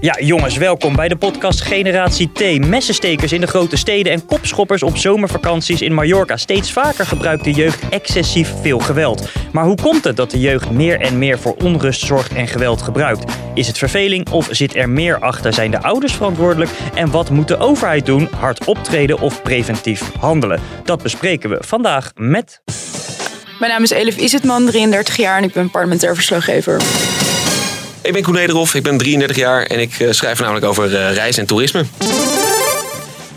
Ja, jongens, welkom bij de podcast Generatie T. Messenstekers in de grote steden en kopschoppers op zomervakanties in Mallorca. Steeds vaker gebruikt de jeugd excessief veel geweld. Maar hoe komt het dat de jeugd meer en meer voor onrust zorgt en geweld gebruikt? Is het verveling of zit er meer achter? Zijn de ouders verantwoordelijk? En wat moet de overheid doen? Hard optreden of preventief handelen? Dat bespreken we vandaag met... Mijn naam is Elif Izetman, 33 jaar en ik ben parlementair verslaggever. Ik ben Koen Nederhoff, ik ben 33 jaar en ik uh, schrijf namelijk over uh, reis en toerisme.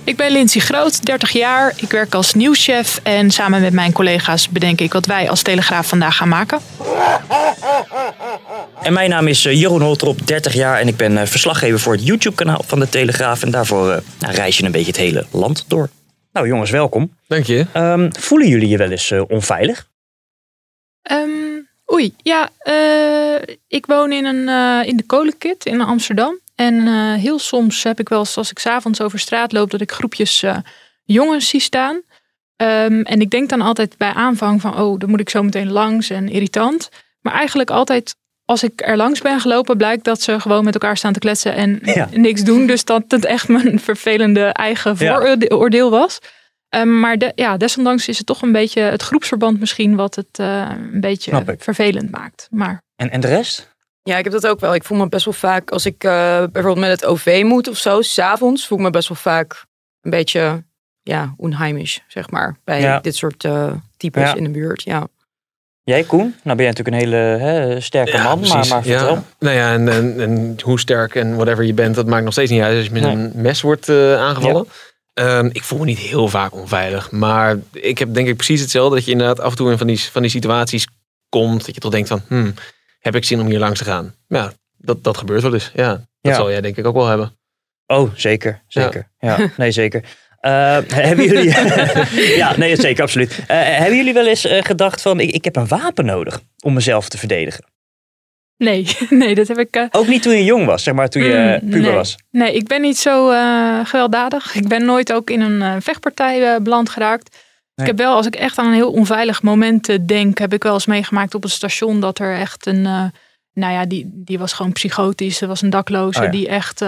Ik ben Lindsay Groot, 30 jaar. Ik werk als nieuwschef en samen met mijn collega's bedenk ik wat wij als Telegraaf vandaag gaan maken. En mijn naam is uh, Jeroen Holtrop, 30 jaar en ik ben verslaggever voor het YouTube-kanaal van de Telegraaf. En daarvoor nou, reis je een beetje het hele land door. Nou jongens, welkom. Dank je. Um, voelen jullie je wel eens onveilig? Um, oei, ja. Uh, ik woon in, een, uh, in de Kolenkit in Amsterdam. En uh, heel soms heb ik wel eens, als ik s'avonds over straat loop, dat ik groepjes jongens zie staan. Um, en ik denk dan altijd bij aanvang van, oh, dan moet ik zo meteen langs en irritant. Maar eigenlijk altijd als ik er langs ben gelopen, blijkt dat ze gewoon met elkaar staan te kletsen en ja. niks doen. Dus dat het echt mijn vervelende eigen vooroordeel was. Um, maar de, ja, desondanks is het toch een beetje het groepsverband misschien wat het uh, een beetje vervelend maakt. Maar... En, en de rest? Ja, ik heb dat ook wel. Ik voel me best wel vaak, als ik uh, bijvoorbeeld met het OV moet of zo, s'avonds voel ik me best wel vaak een beetje, ja, onheimisch, zeg maar. Bij ja. dit soort uh, types ja. in de buurt, ja. Jij, Koen? Nou ben je natuurlijk een hele hè, sterke ja, man, maar, maar vertel. Ja. Nou ja, en, en, en, hoe sterk en whatever je bent, dat maakt nog steeds niet uit als je met nee. een mes wordt aangevallen. Um, ik voel me niet heel vaak onveilig. Maar ik heb denk ik precies hetzelfde. Dat je inderdaad af en toe in van die, van die situaties komt. Dat je toch denkt van, hmm, heb ik zin om hier langs te gaan? Ja, dat, dat gebeurt wel eens. Ja, dat ja. zal jij denk ik ook wel hebben. Oh, zeker. Zeker. Ja, ja nee, zeker. Uh, hebben jullie... ja, nee, zeker, absoluut. Uh, hebben jullie wel eens uh, gedacht van, ik, ik heb een wapen nodig om mezelf te verdedigen? Nee, nee, dat heb ik. Uh... Ook niet toen je jong was, zeg maar, toen je mm, puber nee. was. Nee, ik ben niet zo uh, gewelddadig. Ik ben nooit ook in een uh, vechtpartij beland geraakt. Nee. Ik heb wel, als ik echt aan een heel onveilig moment denk, heb ik wel eens meegemaakt op het station dat er echt een. nou ja, die, die was gewoon psychotisch. Er was een dakloze oh ja. die echt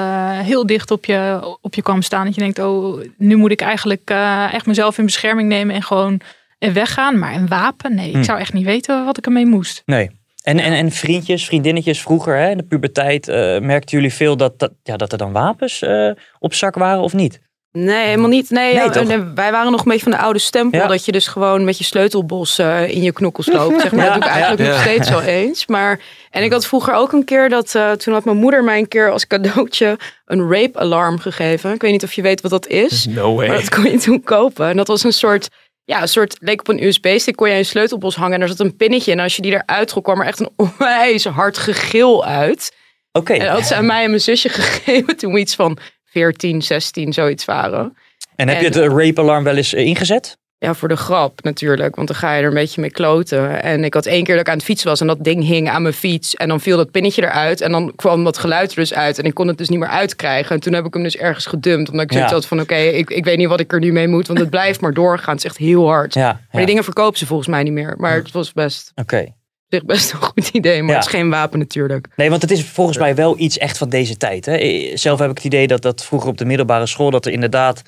heel dicht op je, op je kwam staan. Dat je denkt, oh, nu moet ik eigenlijk echt mezelf in bescherming nemen en gewoon weggaan. Maar een wapen, nee, hm. ik zou echt niet weten wat ik ermee moest. Nee. En, en, en vriendjes, vriendinnetjes vroeger, hè, in de puberteit, uh, merkten jullie veel dat, dat, ja, dat er dan wapens uh, op zak waren of niet? Nee, helemaal niet. Nee, nee, nee, wij waren nog een beetje van de oude stempel. Ja. Dat je dus gewoon met je sleutelbos uh, in je knokkels loopt. Zeg maar. Ja, dat doe ik eigenlijk ja. nog steeds wel eens. Maar, en ik had vroeger ook een keer dat... Uh, toen had mijn moeder mij een keer als cadeautje een rape alarm gegeven. Ik weet niet of je weet wat dat is. No way. Maar dat kon je toen kopen. En dat was een soort ja, een soort, leek op een USB-stick, kon jij een sleutelbos hangen en er zat een pinnetje in. En als je die eruit trok, kwam er echt een onwijs hard gegil uit. Oké. Okay. En dat had ze aan mij en mijn zusje gegeven toen we iets van 14, 16, zoiets waren. En heb en, je het rape-alarm wel eens ingezet? Ja, voor de grap natuurlijk, want dan ga je er een beetje mee kloten. En ik had één keer dat ik aan het fietsen was en dat ding hing aan mijn fiets. En dan viel dat pinnetje eruit en dan kwam dat geluid er dus uit. En ik kon het dus niet meer uitkrijgen. En toen heb ik hem dus ergens gedumpt, omdat ik zoiets ja. had van... oké, okay, ik, ik weet niet wat ik er nu mee moet, want het blijft maar doorgaan. Het is echt heel hard. Ja, maar die dingen verkopen ze volgens mij niet meer. Maar het was best... Oké. Okay zich best een goed idee, maar het is geen wapen natuurlijk. Nee, want het is volgens mij wel iets echt van deze tijd. Hè? Zelf heb ik het idee dat dat vroeger op de middelbare school, dat er inderdaad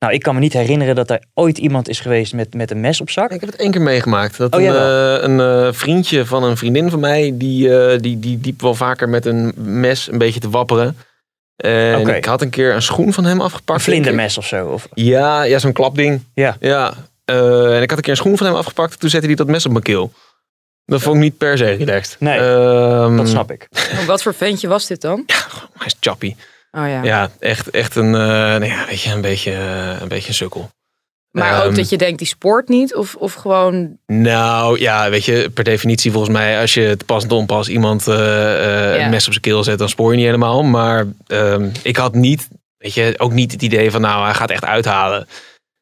nou, ik kan me niet herinneren dat er ooit iemand is geweest met, met een mes op zak. Ik heb het één keer meegemaakt. Dat oh, een, uh, een uh, vriendje van een vriendin van mij, die, uh, die, die diep wel vaker met een mes een beetje te wapperen. En okay. ik had een keer een schoen van hem afgepakt. Een vlindermes of zo? Of? Ja, ja zo'n klapding. Ja. ja. en ik had een keer een schoen van hem afgepakt. Toen zette hij dat mes op mijn keel. Dat vond ik niet per se relaxed. Nee, um, dat snap ik. Wat voor ventje was dit dan? Ja, hij is chappy. Oh ja. ja, echt, echt een, uh, nou ja, weet je, een beetje, uh, een beetje een sukkel. Maar ook Ehm, dat je denkt, die sport niet? Of, of gewoon... Nou ja, weet je, per definitie volgens mij, als je te pas en onpas iemand eh, eh, een mes op zijn keel zet, dan spoor je niet helemaal. Maar ehm, ik had niet, weet je, ook niet het idee van, nou, hij gaat echt uithalen.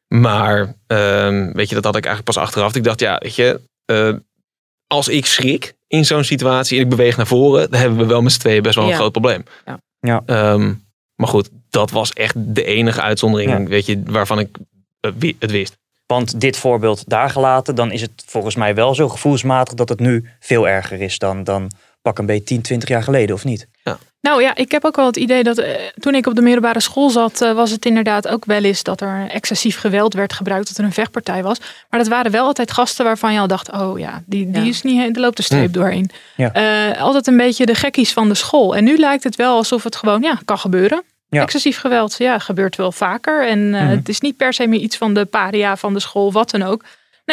Maar ehm, weet je, dat had ik eigenlijk pas achteraf. Ik dacht, ja, weet je, eh, als ik schrik in zo'n situatie en ik beweeg naar voren, dan hebben we wel met z'n tweeën best wel een groot probleem. Ja. Ja. Ehm, maar goed, dat was echt de enige uitzondering, Ja. weet je, waarvan ik het wist. Want dit voorbeeld daar gelaten, dan is het volgens mij wel zo gevoelsmatig dat het nu veel erger is dan, dan pak een beetje 10, 20 jaar geleden, of niet? Nou ja, ik heb ook wel het idee dat eh, toen ik op de middelbare school zat, eh, was het inderdaad ook wel eens dat er excessief geweld werd gebruikt, dat er een vechtpartij was. Maar dat waren wel altijd gasten waarvan je al dacht, oh ja, die, die Ja. is niet, er loopt de streep doorheen. Ja. Eh, altijd een beetje de gekkies van de school. En nu lijkt het wel alsof het gewoon, ja, kan gebeuren. Excessief geweld, ja, gebeurt wel vaker. En Mhm. het is niet per se meer iets van de paria van de school, wat dan ook.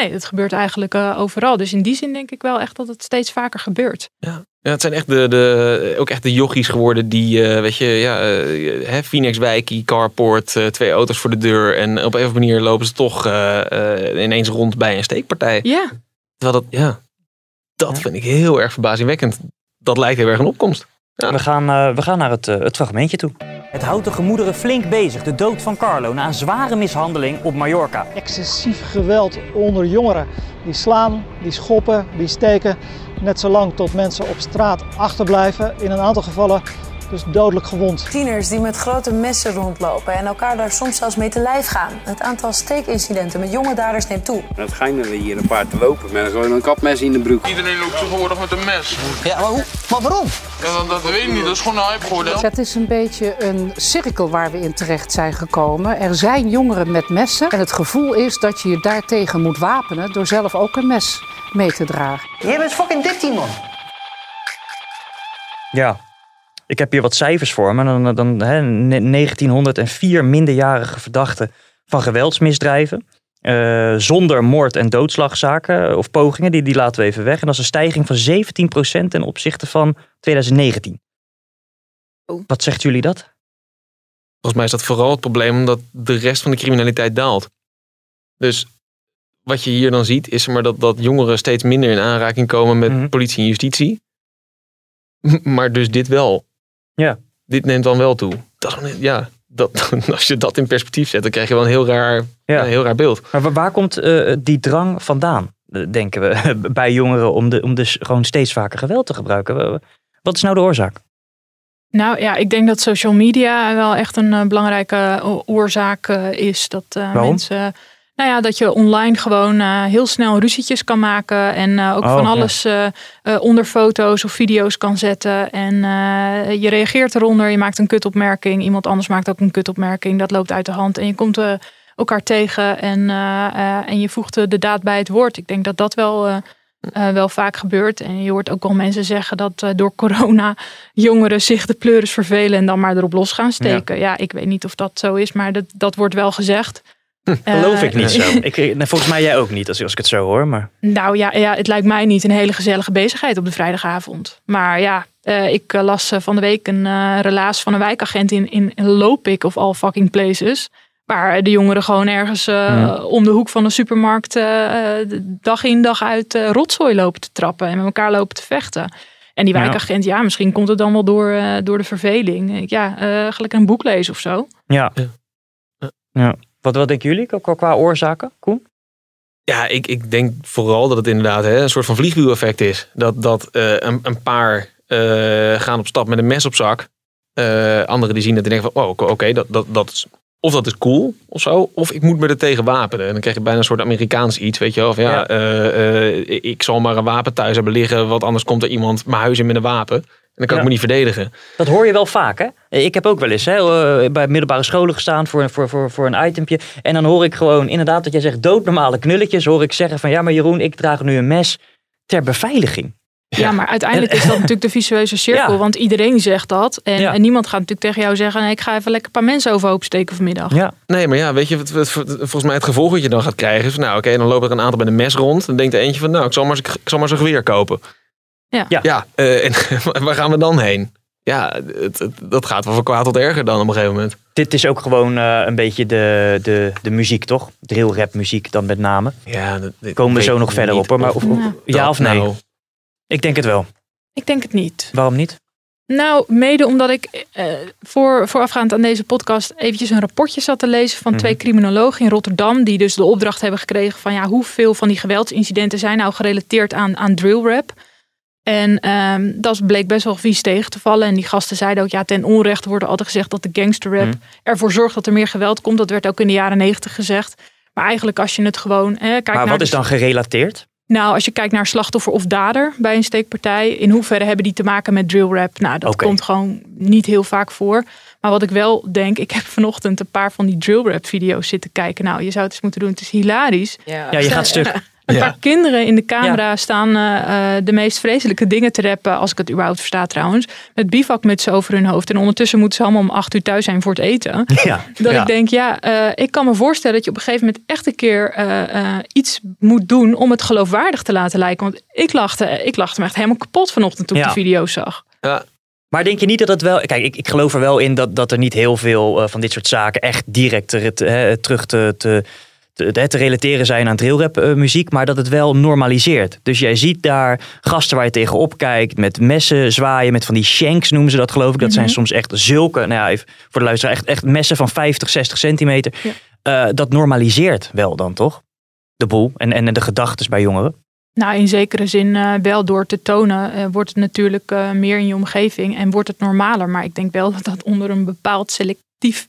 Nee, het gebeurt eigenlijk eh, overal. Dus in die zin denk ik wel echt dat het steeds vaker gebeurt. Ja, het zijn echt de, de, ook echt de jochies geworden die, eh, weet je, ja, eh, hè, Phoenix Wijkie, Carport, eh, twee auto's voor de deur. En op een of andere manier lopen ze toch eh, eh, ineens rond bij een steekpartij. Ja, Terwijl dat, ja, dat Ja. vind ik heel erg verbazingwekkend. Dat lijkt heel erg een opkomst. Ja. We, gaan, eh, we gaan naar het, het fragmentje toe. Het houdt de gemoederen flink bezig. De dood van Carlo na een zware mishandeling op Mallorca. excessief geweld onder jongeren. Die slaan, die schoppen, die steken. Net zolang tot mensen op straat achterblijven. In een aantal gevallen dus dodelijk gewond. Tieners die met grote messen rondlopen en elkaar daar soms zelfs mee te lijf gaan. Het aantal steekincidenten met jonge daders neemt toe. En het schijnen we hier een paar te lopen met gewoon een kapmes in de broek. Iedereen loopt tegenwoordig met een mes. Ja, maar, hoe, maar waarom? Ja, dat, dat weet ik niet, dat is gewoon een hype geworden. Het is een beetje een cirkel waar we in terecht zijn gekomen. Er zijn jongeren met messen en het gevoel is dat je je daartegen moet wapenen door zelf ook een mes mee te dragen. Jij bent fucking 13, man. Ja, ik heb hier wat cijfers voor me. Dan, dan, hè, ne- 1904 minderjarige verdachten van geweldsmisdrijven. Eh, zonder moord- en doodslagzaken eh, of pogingen, die, die laten we even weg. En dat is een stijging van 17% ten opzichte van 2019. Oh. Wat zegt jullie dat? Volgens mij is dat vooral het probleem omdat de rest van de criminaliteit daalt. Dus wat je hier dan ziet is maar dat, dat jongeren steeds minder in aanraking komen met Mhm. politie en justitie. Maar dus dit wel. Ja. Dit neemt dan wel toe. Dat ja, dat, als je dat in perspectief zet, dan krijg je wel een heel raar, Ja. een heel raar beeld. Maar wa- waar komt eh, die drang vandaan, eh, denken we, bij jongeren om, de, om dus gewoon steeds vaker geweld te gebruiken? Wa- Wat is nou de oorzaak? Nou ja, ik denk dat social media wel echt een eh, belangrijke oorzaak is. Dat eh, Waarom? mensen. Nou ja, dat je online gewoon eh, heel snel ruzietjes kan maken. En eh, ook Oh, van ja. alles eh, onder foto's of video's kan zetten. En je reageert eronder, je maakt een kutopmerking. Iemand anders maakt ook een kutopmerking. Dat loopt uit de hand. En je komt elkaar tegen en, en je voegt de daad bij het woord. Ik denk dat dat wel. wel vaak gebeurt. En je hoort ook wel mensen zeggen dat door corona jongeren zich de pleuris vervelen en dan maar erop los gaan steken. Ja, ik weet niet of dat zo is, maar dat, dat wordt wel gezegd. Geloof Eh, ik niet zo. Ik, eh, volgens mij jij ook niet, als, als ik het zo hoor. Maar Nou ja, ja, het lijkt mij niet een hele gezellige bezigheid op de vrijdagavond. Maar ja, eh, ik las van de week een eh, relaas van een wijkagent in, in Lopik of all fucking places. Waar de jongeren gewoon ergens eh, Ja. om de hoek van de supermarkt dag in dag uit rotzooi lopen te trappen en met elkaar lopen te vechten. En die Ja. wijkagent, ja, misschien komt het dan wel door, eh, door de verveling. Ja, eh gelijk een boek lezen of zo. ja. Ja. Wat, wat denken jullie qua, qua oorzaken, Koen? Ja, ik, ik denk vooral dat het inderdaad hè, een soort van vliegwiel-effect is. Dat, dat eh, een, een paar eh, gaan op stap met een mes op zak. Eh, anderen die zien het en denken van, oh, oké, dat, dat, dat is, of dat is cool of zo. Of ik moet me er tegen wapenen. En dan krijg je bijna een soort Amerikaans iets, weet je wel. Van, ja, Ja. ik zal maar een wapen thuis hebben liggen, want anders komt er iemand mijn huis in met een wapen. En dan kan Ja. ik me niet verdedigen. Dat hoor je wel vaak, hè? Ik heb ook wel eens hè, eh, bij middelbare scholen gestaan voor, voor, voor, voor een itempje. En dan hoor ik gewoon, inderdaad, dat jij zegt doodnormale knulletjes. Hoor ik zeggen van, ja, maar Jeroen, ik draag nu een mes ter beveiliging. Ja, maar uiteindelijk is dat natuurlijk de visueuze cirkel. Ja. Want iedereen zegt dat. En, Ja. en niemand gaat natuurlijk tegen jou zeggen... Nee, ik ga even lekker een paar mensen overhoop steken vanmiddag. Ja. Nee, maar ja, weet je, volgens mij het gevolg wat je dan gaat krijgen is van, nou oké, dan lopen er een aantal met een mes rond. Dan denkt er eentje van, nou, ik zal maar, eens- ik zal maar zo'n geweer kopen. Ja. Ja. Ja, eh, en waar gaan we dan heen? Ja, het, het- dat gaat wel van kwaad tot erger dan op een gegeven moment. Dit is ook gewoon eh, een beetje de, de, de muziek, toch? Drill rap muziek dan met name. Ja, dat, dat Komen we zo nog verder op hoor. Maar of, of- Ja. of nee? nou- Ik denk het wel. Ik denk het niet. Waarom niet? Nou, mede omdat ik eh, voor, voorafgaand aan deze podcast eventjes een rapportje zat te lezen van Mhm. twee criminologen in Rotterdam. Die dus de opdracht hebben gekregen van ja, hoeveel van die geweldsincidenten zijn nou gerelateerd aan, aan drill rap. En ehm, dat bleek best wel vies tegen te vallen. En die gasten zeiden ook, ja, ten onrechte wordt er altijd gezegd dat de gangsterrap Mhm. ervoor zorgt dat er meer geweld komt. Dat werd ook in de jaren negentig gezegd. Maar eigenlijk als je het gewoon... Hè, kijk maar naar wat de- is dan gerelateerd? nou, als je kijkt naar slachtoffer of dader bij een steekpartij, in hoeverre hebben die te maken met drill rap? Nou, dat komt gewoon niet heel vaak voor. Maar wat ik wel denk, ik heb vanochtend een paar van die drill rap video's zitten kijken. Nou, je zou het eens moeten doen. Het is hilarisch. Ja. Ja, je gaat stuk. Een Ja. paar kinderen in de camera staan eh, eh, de meest vreselijke dingen te rappen, als ik het überhaupt versta trouwens. Met bivakmutsen over hun hoofd. En ondertussen moeten ze allemaal om acht uur thuis zijn voor het eten. Ja. Dat ja. ik denk, ja, eh, ik kan me voorstellen dat je op een gegeven moment echt een keer eh, eh, iets moet doen om het geloofwaardig te laten lijken. Want ik lachte, ik lachte me echt helemaal kapot vanochtend toen ik Ja. de video zag. Maar denk je niet dat het wel... Kijk, ik, ik geloof er wel in dat, dat er niet heel veel van dit soort zaken echt direct te, te- hè, terug te, te, te, te relateren zijn aan drillrap eh, muziek, maar dat het wel normaliseert. Dus jij ziet daar gasten waar je tegenop kijkt, met messen zwaaien, met van die shanks noemen ze dat geloof ik. Dat zijn Mhm. soms echt zulke, nou ja, even voor de luisteraar, echt, echt messen van 50, 60 centimeter. Ja. Eh, dat normaliseert wel dan, toch? De boel en, en de gedachten bij jongeren. Nou, in zekere zin eh, wel door te tonen wordt het natuurlijk meer in je omgeving en wordt het normaler. Maar ik denk wel dat dat onder een bepaald selectief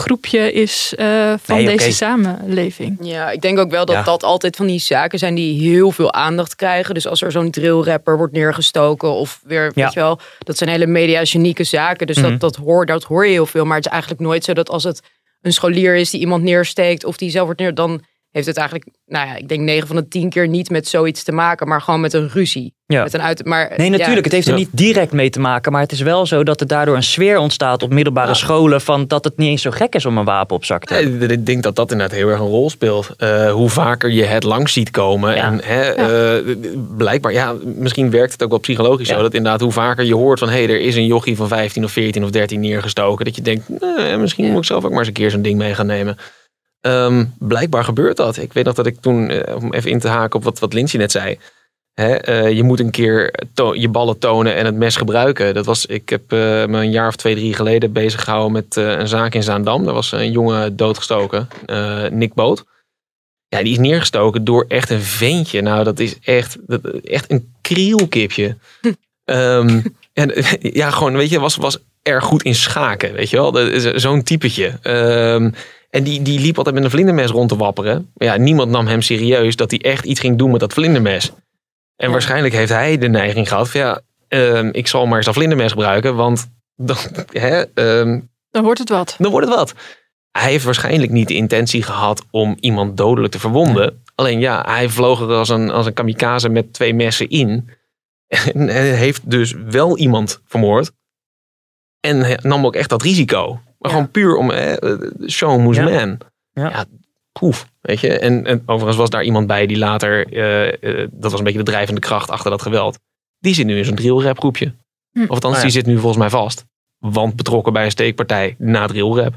groepje is eh, van Nee, deze samenleving. Ja, ik denk ook wel dat Ja. dat altijd van die zaken zijn die heel veel aandacht krijgen. Dus als er zo'n drillrapper wordt neergestoken of weer, Ja. weet je wel, dat zijn hele mediagenieke zaken. Dus Mhm. dat, dat, hoor, dat hoor je heel veel. Maar het is eigenlijk nooit zo dat als het een scholier is die iemand neersteekt of die zelf wordt neer, dan heeft het eigenlijk, nou ja, ik denk 9 van de 10 keer niet met zoiets te maken, maar gewoon met een ruzie. Ja. Met een uit, maar, Nee, ja, natuurlijk. Het heeft er niet direct mee te maken. Maar het is wel zo dat er daardoor een sfeer ontstaat op middelbare scholen. van dat het niet eens zo gek is om een wapen op zak te hebben. Nee, ik denk dat dat inderdaad heel erg een rol speelt. Eh, hoe vaker je het langs ziet komen. Ja. En hè, eh, blijkbaar, ja, misschien werkt het ook wel psychologisch Ja. zo. Dat inderdaad, hoe vaker je hoort van hé, er is een jochie van 15 of 14 of 13 neergestoken. Dat je denkt, nee, misschien moet ik zelf ook maar eens een keer zo'n ding mee gaan nemen. Ehm, blijkbaar gebeurt dat. Ik weet nog dat ik toen, eh, om even in te haken op wat, wat Lindsay net zei. Hè, eh, je moet een keer je ballen tonen en het mes gebruiken. Dat was, ik heb eh, me een jaar of twee, drie geleden bezig gehouden met een zaak in Zaandam. Daar was een jongen doodgestoken, Nick Boot. Ja, die is neergestoken door echt een ventje. Nou, dat is echt, dat, echt een krielkipje. Ehm, en ja, gewoon, weet je, was, was erg goed in schaken, weet je wel. Dat is Zo'n typetje. Ehm, en die, die liep altijd met een vlindermes rond te wapperen. Maar ja, niemand nam hem serieus dat hij echt iets ging doen met dat vlindermes. En waarschijnlijk heeft hij de neiging gehad van ja, ehm, ik zal maar eens dat vlindermes gebruiken, want dan, hè, ehm, Dan wordt het wat. dan wordt het wat. Hij heeft waarschijnlijk niet de intentie gehad om iemand dodelijk te verwonden. Alleen ja, hij vloog er als een, als een kamikaze met twee messen in. En hij heeft dus wel iemand vermoord. En nam ook echt dat risico. Maar gewoon puur om eh, show moest Ja. man. Ja. Ja, proef. Weet je? En, en overigens was daar iemand bij die later, eh, eh, dat was een beetje de drijvende kracht achter dat geweld. Die zit nu in zo'n drillrap groepje. Hm. Of althans, ja. die zit nu volgens mij vast. Want betrokken bij een steekpartij na drillrap.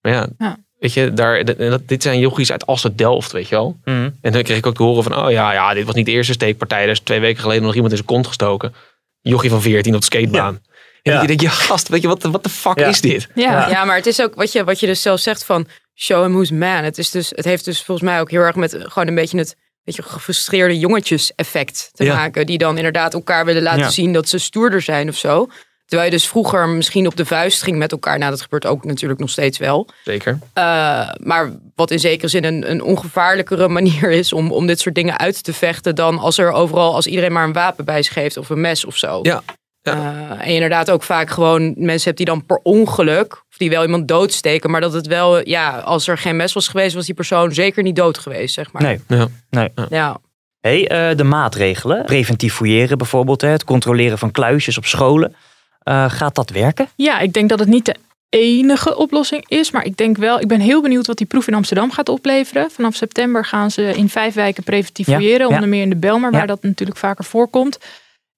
Maar ja, Ja. weet je, daar, dat- dit zijn jochies uit Assen-Delft, weet je wel. Mhm. En dan kreeg ik ook te horen van, oh ja, ja, dit was niet de eerste steekpartij. Er is twee weken geleden nog iemand in zijn kont gestoken. Jochie van 14 op de skatebaan. En Ja. je denkt, ja gast, weet je, wat, wat de fuck Ja. is dit? Ja, Ja, maar het is ook wat je, wat je dus zelf zegt van show him who's man. Het, is dus, het heeft dus volgens mij ook heel erg met gewoon een beetje het beetje gefrustreerde jongetjes effect te Ja. maken. Die dan inderdaad elkaar willen laten Ja. zien dat ze stoerder zijn of zo. Terwijl je dus vroeger misschien op de vuist ging met elkaar. Nou, dat gebeurt ook natuurlijk nog steeds wel. Zeker. Uh, maar wat in zekere zin een, een ongevaarlijkere manier is om, om dit soort dingen uit te vechten dan als er overal, als iedereen maar een wapen bij zich heeft of een mes of zo. Ja. Ja. Uh, en je inderdaad ook vaak gewoon mensen hebt die dan per ongeluk, of die wel iemand doodsteken, maar dat het wel, ja, als er geen mes was geweest, was die persoon zeker niet dood geweest, zeg maar. Nee. Ja. nee. Ja. Hey, eh, de maatregelen, preventief fouilleren bijvoorbeeld, hè, het controleren van kluisjes op scholen. Eh, gaat dat werken? Ja, ik denk dat het niet de enige oplossing is. Maar ik denk wel, ik ben heel benieuwd wat die proef in Amsterdam gaat opleveren. Vanaf september gaan ze in vijf wijken preventief fouilleren. ja. Onder meer in de Belmar, Ja. waar dat natuurlijk vaker voorkomt.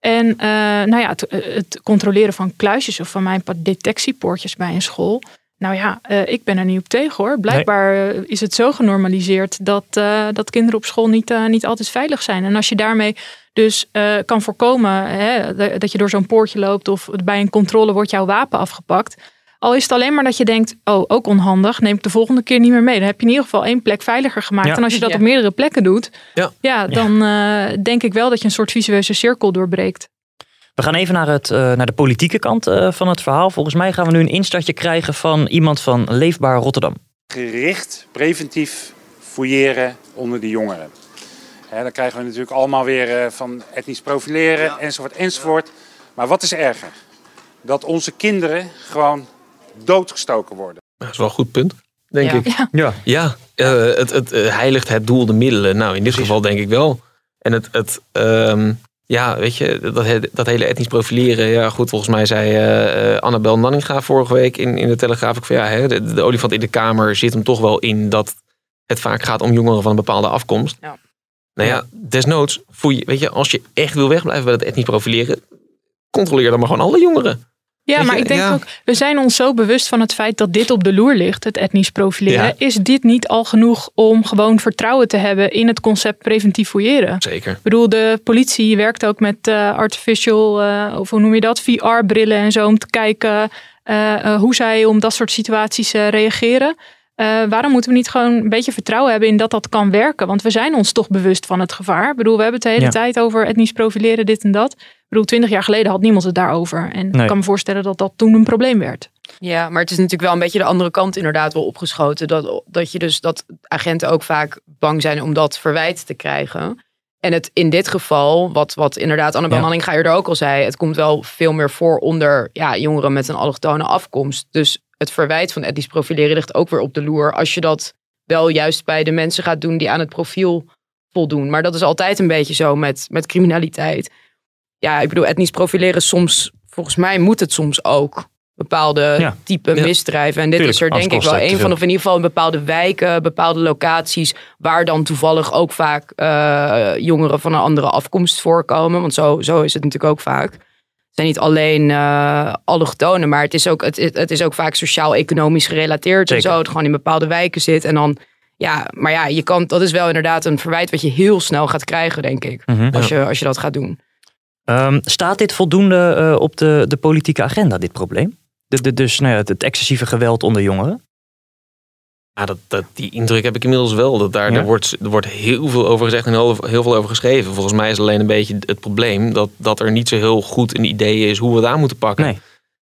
En eh, nou ja, het, het controleren van kluisjes of van mijn detectiepoortjes bij een school. Nou ja, uh, ik ben er niet op tegen hoor. Blijkbaar nee. is het zo genormaliseerd dat, dat kinderen op school niet, niet altijd veilig zijn. En als je daarmee dus kan voorkomen hè, dat je door zo'n poortje loopt of bij een controle wordt jouw wapen afgepakt. Al is het alleen maar dat je denkt, oh, ook onhandig, neem ik de volgende keer niet meer mee. Dan heb je in ieder geval één plek veiliger gemaakt. Ja. En als je dat ja. op meerdere plekken doet, ja, ja dan denk ik wel dat je een soort visueuze cirkel doorbreekt. We gaan even naar, het, uh, naar de politieke kant uh, van het verhaal. Volgens mij gaan we nu een instartje krijgen van iemand van Leefbaar Rotterdam. Gericht preventief fouilleren onder de jongeren. He, dan krijgen we natuurlijk allemaal weer uh, van etnisch profileren ja. enzovoort enzovoort. Maar wat is erger? Dat onze kinderen gewoon doodgestoken worden. Dat is wel een goed punt, denk ja. ik. Ja, ja. ja het, het heiligt het doel de middelen. Nou, in dit Precies. geval denk ik wel. En het, het um, ja, weet je, dat, dat hele etnisch profileren. Ja, goed, volgens mij zei uh, Annabel Nanninga vorige week in, in de Telegraaf ook van ja, hè, de, de, olifant in de Kamer zit hem toch wel in dat het vaak gaat om jongeren van een bepaalde afkomst. Ja. Nou ja, desnoods, voel je, weet je, als je echt wil wegblijven bij het etnisch profileren, controleer dan maar gewoon alle jongeren. Ja, maar ik denk ja. ook, we zijn ons zo bewust van het feit dat dit op de loer ligt, het etnisch profileren. Ja. Is dit niet al genoeg om gewoon vertrouwen te hebben in het concept preventief fouilleren? Zeker. Ik bedoel, de politie werkt ook met uh, artificial, uh, of hoe noem je dat, VR-brillen en zo, om te kijken uh, hoe zij om dat soort situaties reageren. Waarom moeten we niet gewoon een beetje vertrouwen hebben in dat dat kan werken? Want we zijn ons toch bewust van het gevaar. Ik bedoel, we hebben het de hele ja. tijd over etnisch profileren, dit en dat. Ik bedoel, twintig jaar geleden had niemand het daarover. En nee. ik kan me voorstellen dat dat toen een probleem werd. Ja, maar het is natuurlijk wel een beetje de andere kant inderdaad wel opgeschoten. Dat, dat je dus dat agenten ook vaak bang zijn om dat verwijt te krijgen. En het in dit geval, wat, wat inderdaad Annabel ja. Nanninga eerder ook al zei, het komt wel veel meer voor onder ja, jongeren met een allochtone afkomst. Dus het verwijt van etnisch profileren ligt ook weer op de loer. Als je dat wel juist bij de mensen gaat doen die aan het profiel voldoen. Maar dat is altijd een beetje zo met, met criminaliteit ja, ik bedoel, etnisch profileren soms, volgens mij moet het soms ook bepaalde ja. type ja. misdrijven. En dit Tuurlijk, is er denk ik wel een van, of in ieder geval in bepaalde wijken, bepaalde locaties, waar dan toevallig ook vaak uh, jongeren van een andere afkomst voorkomen. Want zo, zo is het natuurlijk ook vaak. Het zijn niet alleen uh, allochtonen, maar het is ook, het, het is ook vaak sociaal-economisch gerelateerd. Zeker. En zo, het gewoon in bepaalde wijken zit. En dan, ja, maar ja, je kan, dat is wel inderdaad een verwijt wat je heel snel gaat krijgen, denk ik. Mm -hmm. als, je, als je dat gaat doen. Um, staat dit voldoende uh, op de, de politieke agenda, dit probleem? De, de, dus nou ja, het, het, excessieve geweld onder jongeren? Ja, dat, dat, die indruk heb ik inmiddels wel. Dat daar, ja. er, wordt, er wordt heel veel over gezegd en heel, heel veel over geschreven. Volgens mij is alleen een beetje het probleem dat, dat er niet zo heel goed een idee is hoe we het aan moeten pakken. Nee.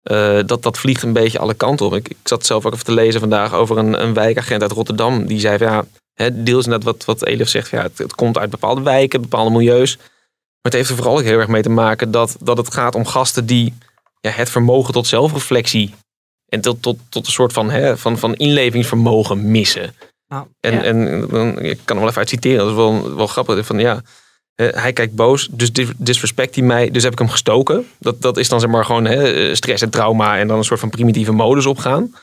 Uh, dat, dat vliegt een beetje alle kanten op. Ik, ik zat zelf ook even te lezen vandaag over een, een wijkagent uit Rotterdam. Die zei van ja, hè, deels net wat, wat Elif zegt. Ja, het, het komt uit bepaalde wijken, bepaalde milieus. Maar het heeft er vooral ook heel erg mee te maken dat, dat het gaat om gasten die ja, het vermogen tot zelfreflectie en tot, tot, tot een soort van, hè, van, van inlevingsvermogen missen. Nou, en, ja. en dan, ik kan hem wel even uit citeren, dat is wel, wel grappig. Van, ja, hij kijkt boos, dus disrespect hij mij, dus heb ik hem gestoken. Dat, dat is dan zeg maar gewoon hè, stress en trauma en dan een soort van primitieve modus opgaan.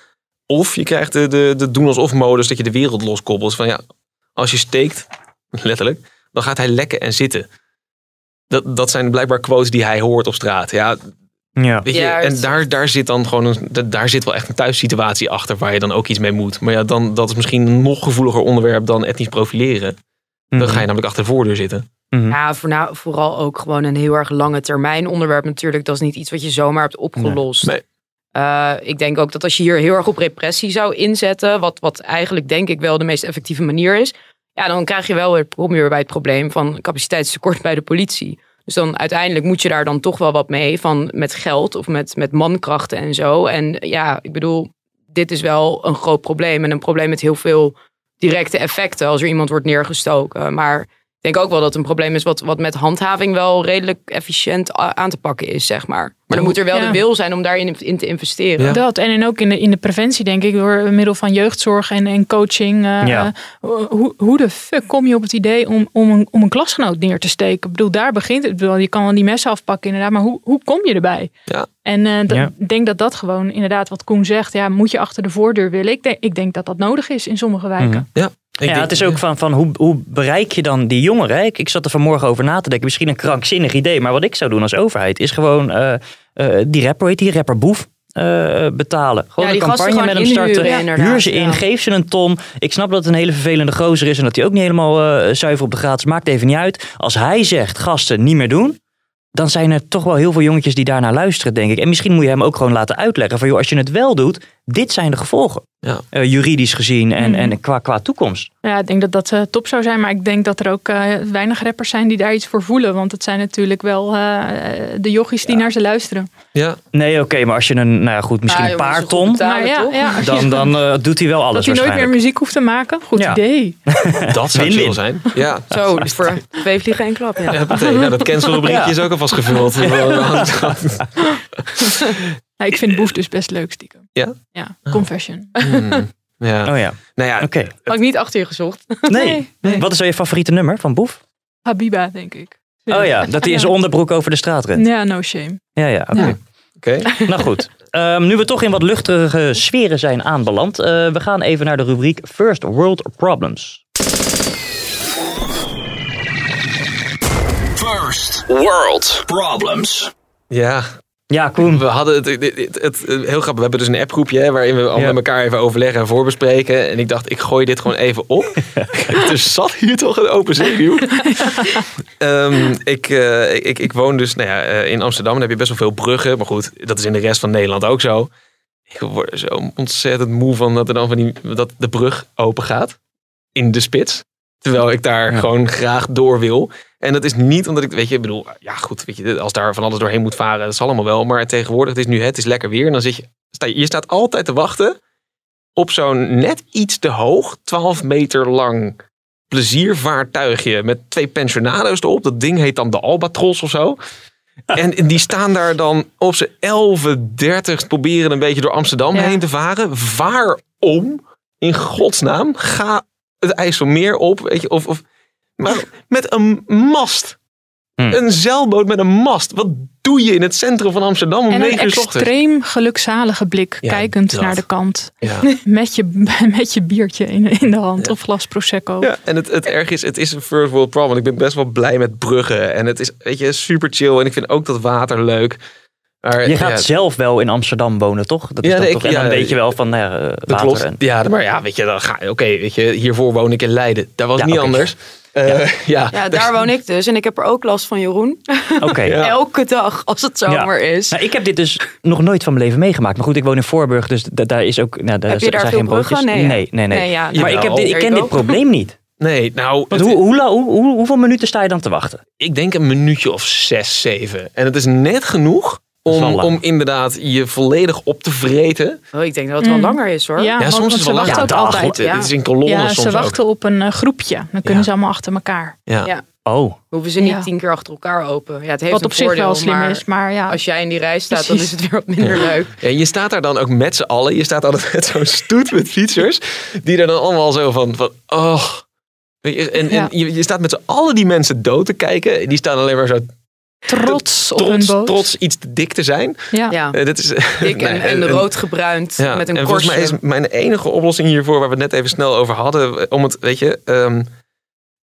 Of je krijgt de, de, de doen alsof modus dat je de wereld loskoppelt. Van ja, als je steekt, letterlijk, dan gaat hij lekken en zitten dat, dat zijn blijkbaar quotes die hij hoort op straat. Ja, ja. Weet je, Ja, en daar, daar zit dan gewoon een, daar zit wel echt een thuissituatie achter waar je dan ook iets mee moet. Maar ja, dan, dat is misschien een nog gevoeliger onderwerp dan etnisch profileren. Dan Mhm. ga je namelijk achter de voordeur zitten. Ja, voorna- vooral ook gewoon een heel erg lange termijn onderwerp natuurlijk. Dat is niet iets wat je zomaar hebt opgelost. Nee. Uh, ik denk ook dat als je hier heel erg op repressie zou inzetten, wat, wat eigenlijk denk ik wel de meest effectieve manier is, ja, dan krijg je wel weer, kom je weer bij het probleem van capaciteitstekort bij de politie. Dus dan uiteindelijk moet je daar dan toch wel wat mee van met geld of met, met mankrachten en zo. En ja, ik bedoel, dit is wel een groot probleem en een probleem met heel veel directe effecten als er iemand wordt neergestoken. Maar denk ook wel dat het een probleem is wat, wat met handhaving wel redelijk efficiënt aan te pakken is, zeg maar. Maar dan moet er wel Ja. de wil zijn om daarin in te investeren. Dat en, en ook in de, in de preventie, denk ik, door middel van jeugdzorg en, en coaching. eh, Ja. eh, hoe, hoe de fuck kom je op het idee om, om, een, om een klasgenoot neer te steken? Ik bedoel, daar begint het. Ik bedoel, je kan wel die messen afpakken, inderdaad, maar hoe, hoe kom je erbij? Ja. En eh, Ja. ik denk dat dat gewoon, inderdaad, wat Koen zegt, ja, moet je achter de voordeur willen? Ik denk, ik denk dat dat nodig is in sommige wijken. Mhm. Ja, ik ja, denk- het is ook van, van hoe, hoe bereik je dan die jongeren? hè? Ik, ik zat er vanmorgen over na te denken. Misschien een krankzinnig idee. Maar wat ik zou doen als overheid is gewoon... eh, eh, die rapper, heet die rapper Boef? eh, betalen. Gewoon Ja, een campagne met gewoon hem starten. Huur ze in, ja. geef ze een ton. Ik snap dat het een hele vervelende gozer is en dat hij ook niet helemaal eh, zuiver op de gratis. Maakt even niet uit. Als hij zegt gasten niet meer doen. Dan zijn er toch wel heel veel jongetjes die daarnaar luisteren, denk ik. En misschien moet je hem ook gewoon laten uitleggen van, joh, als je het wel doet, dit zijn de gevolgen. Ja. Eh, juridisch gezien en, Mhm. en qua, qua toekomst. Ja, ik denk dat dat eh, top zou zijn. Maar ik denk dat er ook eh, weinig rappers zijn die daar iets voor voelen. Want het zijn natuurlijk wel eh, de jochies die naar ze luisteren. Ja. Nee, oké, maar als je een, nou ja, goed, misschien Ja, een paar ton, betalen, Maar ja, dan, dan eh, doet hij wel alles dat hij nooit meer muziek hoeft te maken. Goed Ja. idee. Dat zou chill zijn. Ja. Zo, dus voor twee vliegen één klap. Ja. Ja, meteen. Nou, dat cancelrubriekje Ja. is ook alvast gevuld. Ja, ik vind Boef dus best leuk stiekem. Ja? Ja, confession. Hmm. Ja. Oh ja, Nou ja, oké. Had ik niet achter je gezocht. Nee. Wat is dan je favoriete nummer van Boef? Habiba, denk ik. Oh ja, dat hij in zijn onderbroek over de straat rent. Ja, no shame. Ja, ja, oké. Ja. oké. Nou goed. Ehm, nu we toch in wat luchtige sferen zijn aanbeland, eh, we gaan even naar de rubriek First World Problems. First World Problems. Ja. Ja, Koen. We hadden het, het, het- het- heel grappig. We hebben dus een appgroepje hè, waarin we al Ja. met elkaar even overleggen en voorbespreken. En ik dacht, ik gooi dit gewoon even op. er zat hier toch een open zenuw. Ehm, ik, eh, ik, ik woon dus nou ja, eh, in Amsterdam. Dan heb je best wel veel bruggen. Maar goed, dat is in de rest van Nederland ook zo. Ik word er zo ontzettend moe van dat, er dan van die, dat de brug open gaat. In de spits. Terwijl ik daar Ja. gewoon graag door wil. En dat is niet omdat ik, weet je, ik bedoel, ja goed, weet je, als daar van alles doorheen moet varen, dat zal allemaal wel. Maar tegenwoordig, het is nu, het is lekker weer. En dan zit je, sta je, je staat altijd te wachten op zo'n net iets te hoog, 12 meter lang pleziervaartuigje met twee pensionado's erop. Dat ding heet dan de Albatros of zo. En die staan daar dan op z'n 11.30 proberen een beetje door Amsterdam Ja. heen te varen. Waarom? In godsnaam, ga het IJsselmeer op. Weet je, of, of, maar met een mast. Hm. Een zeilboot met een mast. Wat doe je in het centrum van Amsterdam om En een 9 uur 's ochtends? extreem gelukzalige blik, Ja, kijkend dat. naar de kant. Ja. Met je, met je biertje in, in de hand of glas prosecco. Ja, en het, het erg is, het is een first world problem. Ik ben best wel blij met bruggen. En het is, weet je, super chill. En ik vind ook dat water leuk. Maar, Je gaat ja, zelf wel in Amsterdam wonen, toch? Dat is Ja, dan nee, toch ik- en dan ja, weet je wel van nou ja, eh, dat klopt. En, Ja, maar ja, weet je, dan ga Oké, weet je, hiervoor woon ik in Leiden. Dat was Ja, niet anders. Eh, ja. Ja, daar woon ik dus. En ik heb er ook last van Jeroen. Oké. Ja. Elke dag als het zomer is. Nou, ik heb dit dus nog nooit van mijn leven meegemaakt. Maar goed, ik woon in Voorburg, dus da- daar is ook. Nou, daar Heb je zijn daar geen veel bruggen? broodjes. Nee, nee, nee. nee. Nee, ja, maar jawel. ik, heb dit, ik ken dit probleem niet. Nee, nou, het- hoe, hoe, la- hoe, hoe- hoeveel minuten sta je dan te wachten? ik denk een minuutje of zes, zeven. En het is net genoeg om, om inderdaad je volledig op te vreten. Oh, ik denk dat het wel Mm. langer is hoor. Ja, Ja, want- soms want is het ze wel lang. wachten Ja, altijd. Het is in kolommen Ja, soms ze wachten ook. op een eh, groepje. Dan kunnen Ja. ze allemaal achter elkaar. Ja. Ja. Oh, Hoeven ze niet Ja. tien keer achter elkaar open. Ja, het heeft Wat een op zich voordeel, wel slim maar is. Maar ja, Als jij in die rij staat, dan is het weer wat minder leuk. Ja, je staat daar dan ook met z'n allen. Je staat altijd met zo'n stoet met fietsers. Die er dan allemaal zo van, van oh. En, Ja. en je, je staat met z'n allen die mensen dood te kijken. Die staan alleen maar zo trots op hun trots, boot. trots iets te dik te zijn. Ja. Ja, Eh, dit is, dik en, Nee, en rood gebruind Ja, met een en volgens korstje. mij is mijn enige oplossing hiervoor, waar we het net even snel over hadden, om het, weet je, ehm,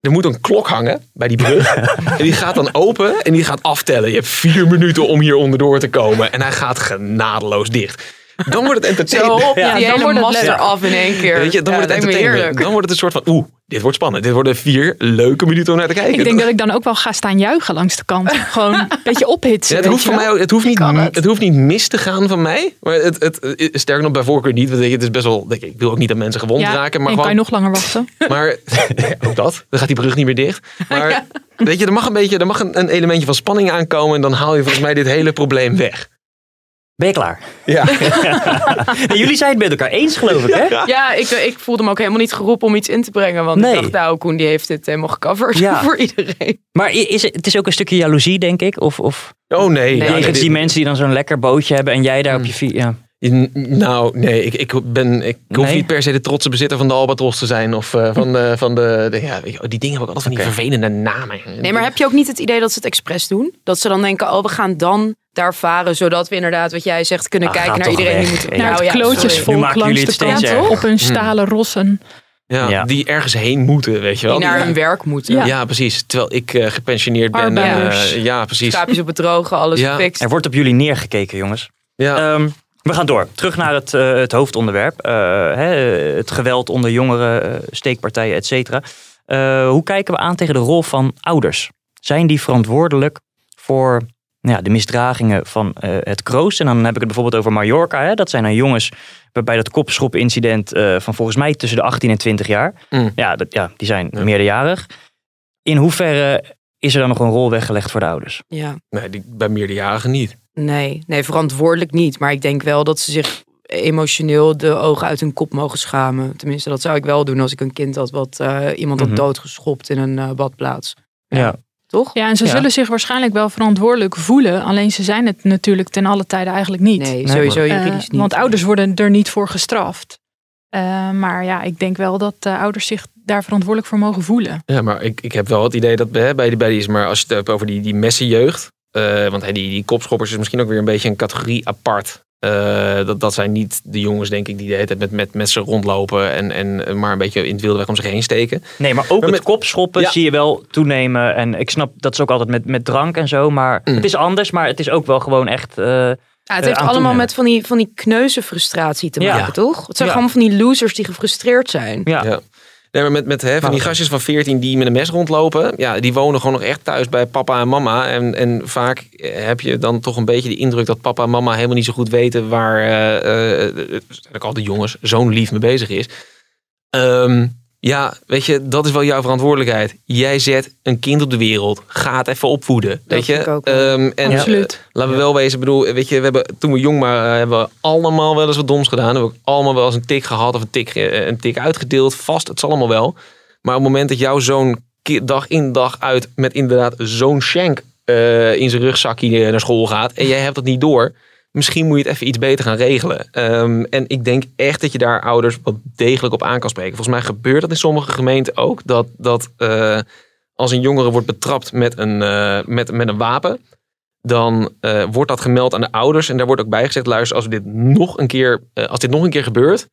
er moet een klok hangen bij die brug. en die gaat dan open en die gaat aftellen. Je hebt vier minuten om hier onderdoor te komen. En hij gaat genadeloos dicht. Dan wordt het Zo entertainment. op Ja, die dan hele wordt het eraf in één keer. Weet je, dan Ja, wordt het entertainment. Dan wordt het een soort van, oeh, dit wordt spannend. Dit worden vier leuke minuten om naar te kijken. Ik denk dat ik dan ook wel ga staan juichen langs de kant. Gewoon een beetje ophitsen. Ja, het, hoeft van mij, het, hoeft niet, kan het. het hoeft niet mis te gaan van mij. Maar het, het, sterker nog, bij voorkeur niet. Want het is best wel. denk Ik ik wil ook niet dat mensen gewond Ja, raken. Maar en kan gewoon, je nog langer wachten. Maar ook dat. Dan gaat die brug niet meer dicht. Maar weet je, er mag een beetje, er mag een, een elementje van spanning aankomen. En dan haal je volgens mij dit hele probleem weg. Ben je klaar? Ja. En jullie zijn het met elkaar eens, geloof ik, hè? Ja, ik, ik voelde me ook helemaal niet geroepen om iets in te brengen. Want Nee. ik dacht, nou, Koen die heeft dit helemaal gecoverd Ja. voor iedereen. Maar is het, het is ook een stukje jaloezie, denk ik? Of, of Oh nee. nee, die dit- mensen die dan zo'n lekker bootje hebben en jij daar op je fiets... Ja. Nou, nee, ik, ik, ben, ik hoef Nee? niet per se de trotse bezitter van de Albatros te zijn. Of eh, van, de, van de, de- ja, je, die dingen hebben ook altijd van die vervelende namen. Nee, maar heb je ook niet het idee dat ze het expres doen? Dat ze dan denken, oh, we gaan dan daar varen. Zodat we inderdaad, wat jij zegt, kunnen Ah, kijken naar iedereen. weg. Die moet... Naar Nou ja, maken jullie langs de kant. Op hun stalen rossen. Ja, Ja. Die ergens heen moeten, weet je wel. Die naar hun werk moeten. Ja. Ja, precies. Terwijl ik eh, gepensioneerd ben. eh, ja, precies. Schaapjes op het droge, alles Ja. gefixt. Er wordt op jullie neergekeken, jongens. Ja. Ehm, We gaan door. Terug naar het, eh, het hoofdonderwerp. Eh, hè, het geweld onder jongeren, eh, steekpartijen, et cetera. Eh, hoe kijken we aan tegen de rol van ouders? Zijn die verantwoordelijk voor ja, de misdragingen van eh, het kroost? En dan heb ik het bijvoorbeeld over Mallorca. Hè? Dat zijn dan jongens waarbij dat kopschop-incident eh, van volgens mij tussen de 18 en 20 jaar. Mm. Ja, dat, ja, die zijn meerderjarig. In hoeverre is er dan nog een rol weggelegd voor de ouders? Ja. Nee, die, bij meerderjarigen niet. Nee, nee, verantwoordelijk niet. Maar ik denk wel dat ze zich emotioneel de ogen uit hun kop mogen schamen. Tenminste, dat zou ik wel doen als ik een kind had wat eh, iemand had Mhm. doodgeschopt in een badplaats. Ja. Toch? Ja, en ze Ja. zullen zich waarschijnlijk wel verantwoordelijk voelen. Alleen ze zijn het natuurlijk ten alle tijde eigenlijk niet. Nee, sowieso Eh, juridisch niet. Want ouders worden er niet voor gestraft. Eh, maar ja, ik denk wel dat eh, ouders zich daar verantwoordelijk voor mogen voelen. Ja, maar ik, ik heb wel het idee dat hè, bij, die, bij die is, maar als je het hebt over die, die messenjeugd. eh want hè, die, die kopschoppers is misschien ook weer een beetje een categorie apart. Eh, dat, dat zijn niet de jongens, denk ik, die de hele tijd met, met messen rondlopen en, en maar een beetje in het wilde weg om zich heen steken. Nee, maar ook Maar het met- kopschoppen Ja. zie je wel toenemen. En ik snap dat is ook altijd met, met drank en zo. Maar Mm. het is anders, maar het is ook wel gewoon echt. eh, Ja, het eh, heeft aan allemaal toenemen. met van die, van die kneuzenfrustratie te Ja. maken, toch? Het zijn Ja. gewoon van die losers die gefrustreerd zijn. Ja. Nee, maar met, met hè, van die gastjes van 14 die met een mes rondlopen. Ja, die wonen gewoon nog echt thuis bij papa en mama. En, en vaak eh, heb je dan toch een beetje de indruk dat papa en mama helemaal niet zo goed weten waar eh, ik al de jongens zo'n lief mee bezig is. Ehm, ja, weet je, dat is wel jouw verantwoordelijkheid. Jij zet een kind op de wereld. Ga het even opvoeden. weet je? ik ook. Ehm, en Absoluut. eh, laten we wel wezen, bedoel, weet je, we hebben toen we jong waren, hebben we allemaal wel eens wat doms gedaan. We hebben ook allemaal wel eens een tik gehad of een tik, eh, een tik uitgedeeld. Vast, het zal allemaal wel. Maar op het moment dat jouw zoon dag in dag uit met inderdaad zo'n shank eh, in zijn rugzakje naar school gaat en jij hebt dat niet door, misschien moet je het even iets beter gaan regelen. Ehm, en ik denk echt dat je daar ouders wat degelijk op aan kan spreken. Volgens mij gebeurt dat in sommige gemeenten ook, dat, dat eh, als een jongere wordt betrapt met een, eh, met, met een wapen, dan eh, wordt dat gemeld aan de ouders. En daar wordt ook bij gezegd, luister, als, we dit nog een keer, als dit nog een keer gebeurt,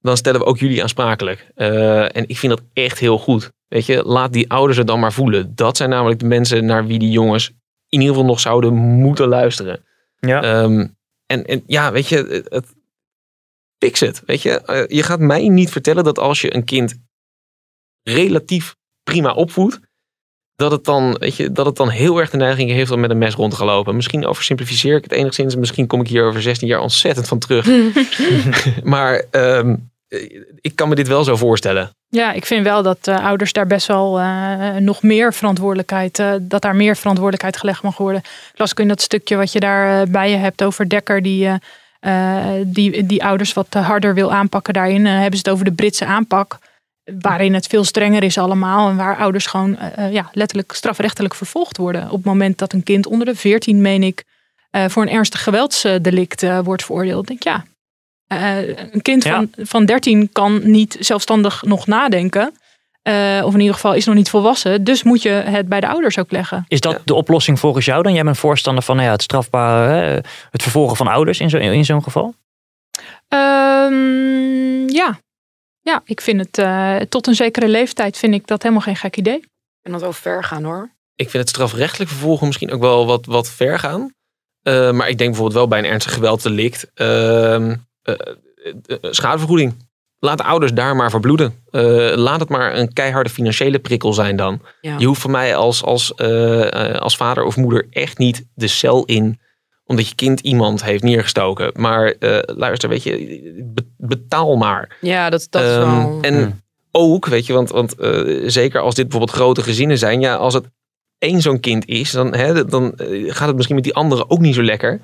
dan stellen we ook jullie aansprakelijk. En ik vind dat echt heel goed. Weet je, laat die ouders het dan maar voelen. Dat zijn namelijk de mensen naar wie die jongens in ieder geval nog zouden moeten luisteren. Ja. Ehm, en, en ja, weet je, het, het, fix het. Weet je, Eh, je gaat mij niet vertellen dat als je een kind relatief prima opvoedt, dat het dan, weet je, dat het dan heel erg de neiging heeft om met een mes rond te gaan lopen. Misschien oversimplificeer ik het enigszins. Misschien kom ik hier over 16 jaar ontzettend van terug. maar ehm, ik kan me dit wel zo voorstellen. Ja, ik vind wel dat eh, ouders daar best wel eh, nog meer verantwoordelijkheid, eh, dat daar meer verantwoordelijkheid gelegd mag worden. Las ik in dat stukje wat je daar eh, bij je hebt over Dekker, die, eh, eh, die, die ouders wat eh, harder wil aanpakken. Daarin eh, hebben ze het over de Britse aanpak, waarin het veel strenger is allemaal en waar ouders gewoon eh, eh, ja, letterlijk strafrechtelijk vervolgd worden. Op het moment dat een kind onder de 14, meen ik, eh, voor een ernstig geweldsdelict eh, wordt veroordeeld. Denk ja, eh, een kind Ja. van, van 13 kan niet zelfstandig nog nadenken. Eh, of in ieder geval is nog niet volwassen. Dus moet je het bij de ouders ook leggen. Is dat de oplossing volgens jou dan? Jij bent voorstander van nou ja, het strafbare, hè, het vervolgen van ouders in, zo, in zo'n geval? Ehm, ja. ja, ik vind het eh, tot een zekere leeftijd vind ik dat helemaal geen gek idee. En dat wel ver gaan hoor. Ik vind het strafrechtelijk vervolgen misschien ook wel wat, wat ver gaan. Eh, maar ik denk bijvoorbeeld wel bij een ernstig gewelddelict. ehm eh, eh, schadevergoeding. Laat de ouders daar maar verbloeden. Eh, laat het maar een keiharde financiële prikkel zijn dan. Ja. Je hoeft van mij als, als, eh, eh, als vader of moeder echt niet de cel in. Omdat je kind iemand heeft neergestoken. Maar eh, luister, weet je, be- betaal maar. Ja, dat, dat is Ehm, wel... En ook, weet je, want, want eh, zeker als dit bijvoorbeeld grote gezinnen zijn. Ja, als het één zo'n kind is, dan, hè, dan eh, gaat het misschien met die anderen ook niet zo lekker.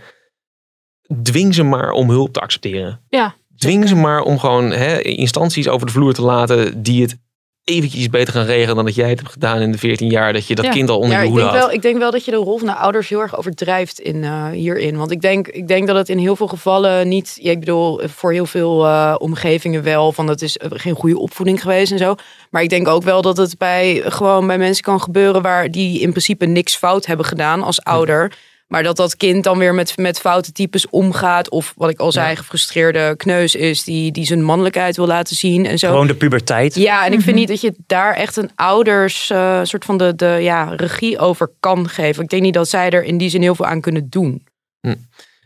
Dwing ze maar om hulp te accepteren. Ja, Dwing ze maar om gewoon hè, instanties over de vloer te laten die het eventjes beter gaan regelen dan dat jij het hebt gedaan in de 14 jaar dat je dat Ja. kind al onder ja, je ik hoede denk, had. wel, ik denk wel dat je de rol van de ouders heel erg overdrijft in, eh, hierin. Want ik denk, ik denk dat het in heel veel gevallen niet... Ja, ik bedoel, voor heel veel eh, omgevingen wel... van dat is eh, geen goede opvoeding geweest en zo. Maar ik denk ook wel dat het bij, gewoon bij mensen kan gebeuren... waar die in principe niks fout hebben gedaan als ouder... Maar dat dat kind dan weer met, met foute types omgaat. Of wat ik al zei, gefrustreerde kneus is die, die zijn mannelijkheid wil laten zien en zo. Gewoon de puberteit. Ja, en ik vind niet dat je daar echt een ouders eh, soort van de, de ja, regie over kan geven. Ik denk niet dat zij er in die zin heel veel aan kunnen doen.